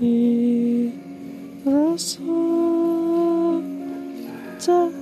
hati rasa tak